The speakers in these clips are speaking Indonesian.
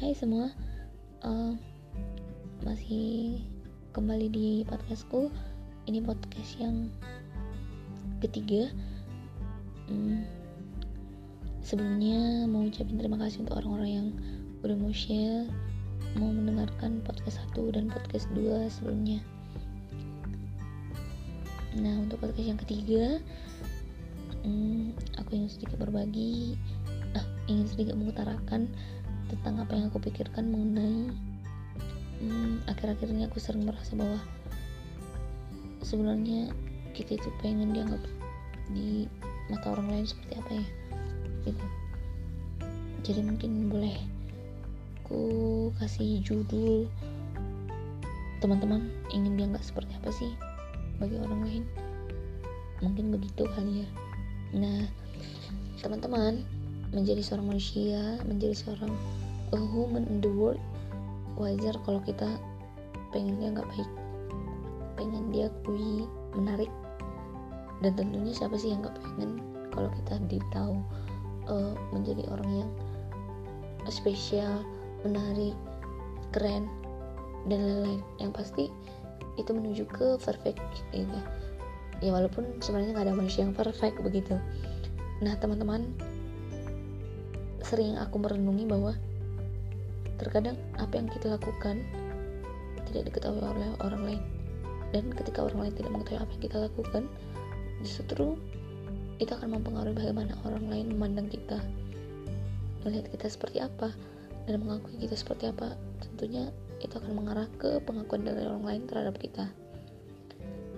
Hai semua, uh, masih kembali di podcastku. Ini podcast yang ketiga. Hmm, sebelumnya mau ucapin terima kasih untuk orang-orang yang udah mau share, mau mendengarkan podcast satu dan podcast dua sebelumnya. Nah untuk podcast yang ketiga, hmm, aku ingin sedikit berbagi, ah, ingin sedikit mengutarakan tentang apa yang aku pikirkan mengenai hmm, akhir-akhir ini aku sering merasa bahwa sebenarnya kita itu pengen dianggap di mata orang lain seperti apa ya gitu. Jadi mungkin boleh aku kasih judul teman-teman ingin dianggap seperti apa sih bagi orang lain? Mungkin begitu kali ya. Nah teman-teman menjadi seorang manusia menjadi seorang a woman in the world wajar kalau kita pengen dia nggak baik. Pengen dia kui menarik. Dan tentunya siapa sih yang nggak pengen kalau kita ditahu uh, menjadi orang yang spesial menarik keren dan lain-lain. Yang pasti itu menuju ke perfect gitu ya walaupun sebenarnya nggak ada manusia yang perfect begitu. Nah teman-teman sering aku merenungi bahwa Terkadang apa yang kita lakukan tidak diketahui oleh orang lain. Dan ketika orang lain tidak mengetahui apa yang kita lakukan, justru itu akan mempengaruhi bagaimana orang lain memandang kita. Melihat kita seperti apa dan mengakui kita seperti apa, tentunya itu akan mengarah ke pengakuan dari orang lain terhadap kita.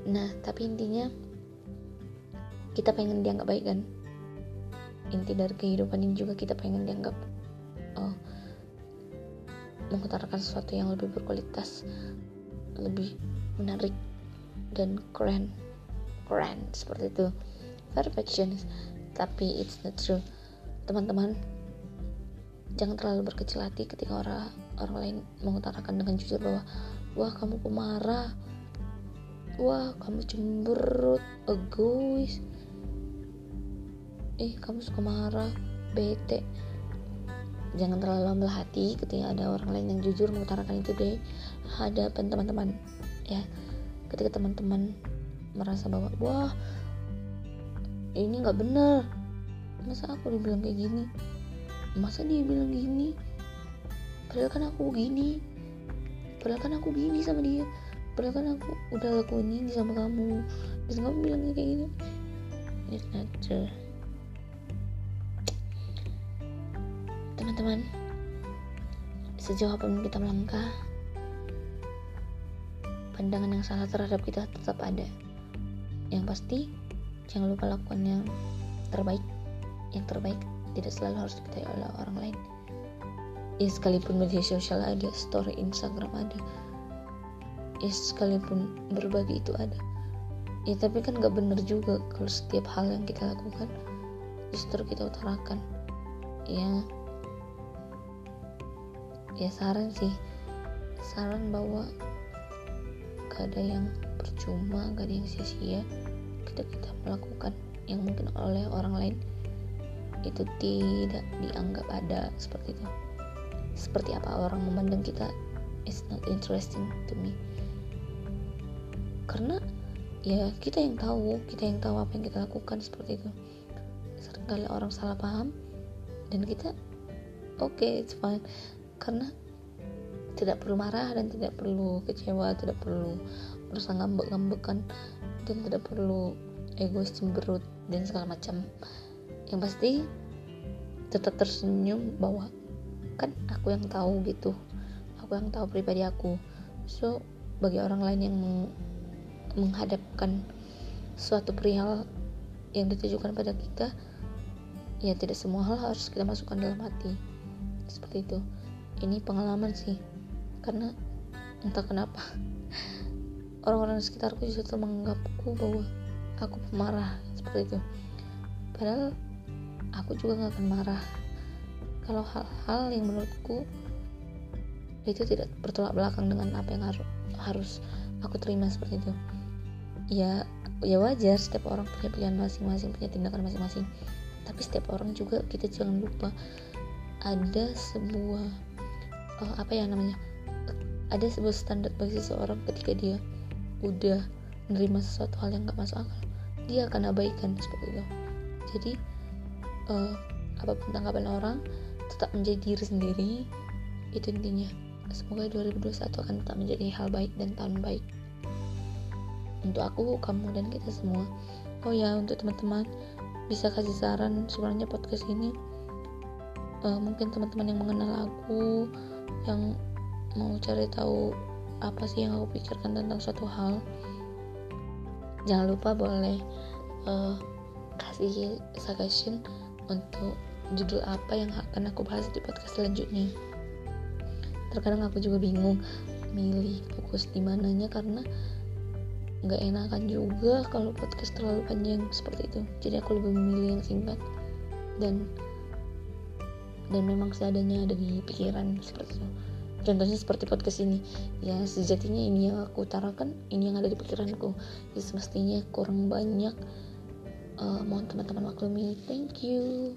Nah, tapi intinya kita pengen dianggap baik kan? Inti dari kehidupan ini juga kita pengen dianggap oh mengutarakan sesuatu yang lebih berkualitas lebih menarik dan keren keren seperti itu. Perfectionist. Tapi it's not true. Teman-teman jangan terlalu berkecil hati ketika orang orang lain mengutarakan dengan jujur bahwa wah kamu pemarah. Wah kamu cemberut egois eh kamu suka marah bete. Jangan terlalu ambil hati ketika ada orang lain yang jujur mengutarakan itu deh hadapan teman-teman ya. Ketika teman-teman merasa bahwa wah ini nggak bener. Masa aku dibilang kayak gini? Masa dia bilang gini? Padahal kan aku gini. Padahal kan aku gini sama dia. Padahal kan aku udah lakuin ini sama kamu. Terus kamu bilangnya kayak gini? It's not true teman-teman. Sejauh apa pun kita melangkah pandangan yang salah terhadap kita tetap ada. Yang pasti jangan lupa lakukan yang terbaik. Yang terbaik tidak selalu harus diketahui oleh orang lain. Ya sekalipun media sosial ada story Instagram ada. Ya sekalipun berbagi itu ada. Ya tapi kan gak bener juga kalau setiap hal yang kita lakukan justru kita utarakan. Ya ya saran sih. Saran bahwa gak ada yang percuma gak ada yang sia-sia ketika kita melakukan yang mungkin oleh orang lain itu tidak dianggap ada seperti itu. Seperti apa orang memandang kita is not interesting to me. Karena ya kita yang tahu kita yang tahu apa yang kita lakukan seperti itu. Seringkali orang salah paham dan kita oke okay, it's fine karena tidak perlu marah dan tidak perlu kecewa tidak perlu merasa ngambek-ngambekan dan tidak perlu egois cemberut dan segala macam. Yang pasti tetap tersenyum bahwa kan aku yang tahu gitu. Aku yang tahu pribadi aku. So bagi orang lain yang meng menghadapkan suatu perihal yang ditujukan pada kita ya tidak semua hal harus kita masukkan dalam hati. Seperti itu ini pengalaman sih karena entah kenapa orang-orang di sekitarku justru menganggapku bahwa aku pemarah seperti itu. Padahal aku juga gak akan marah. Kalau hal-hal yang menurutku itu tidak bertolak belakang dengan apa yang harus harus aku terima seperti itu. Ya ya wajar setiap orang punya pilihan masing-masing punya tindakan masing-masing. Tapi setiap orang juga kita jangan lupa ada sebuah uh, apa ya namanya? Ada sebuah standar bagi seseorang ketika dia udah menerima sesuatu hal yang gak masuk akal dia akan abaikan seperti itu. Jadi uh, apa pun tanggapan orang tetap menjadi diri sendiri itu intinya. Semoga 2021 akan tetap menjadi hal baik dan tahun baik. Untuk aku kamu dan kita semua. Oh ya untuk teman-teman bisa kasih saran sebenarnya podcast ini. Uh, mungkin teman-teman yang mengenal aku yang mau cari tahu apa sih yang aku pikirkan tentang suatu hal jangan lupa boleh uh, kasih suggestion untuk judul apa yang akan aku bahas di podcast selanjutnya. Terkadang aku juga bingung milih fokus di mananya karena nggak enakan juga kalau podcast terlalu panjang seperti itu. Jadi aku lebih memilih yang singkat dan dan memang seadanya ada di pikiran seperti itu. Contohnya seperti podcast ini. Ya sejatinya ini yang aku utarakan ini yang ada di pikiranku. Jadi semestinya kurang banyak uh, mohon teman-teman maklumi. Thank you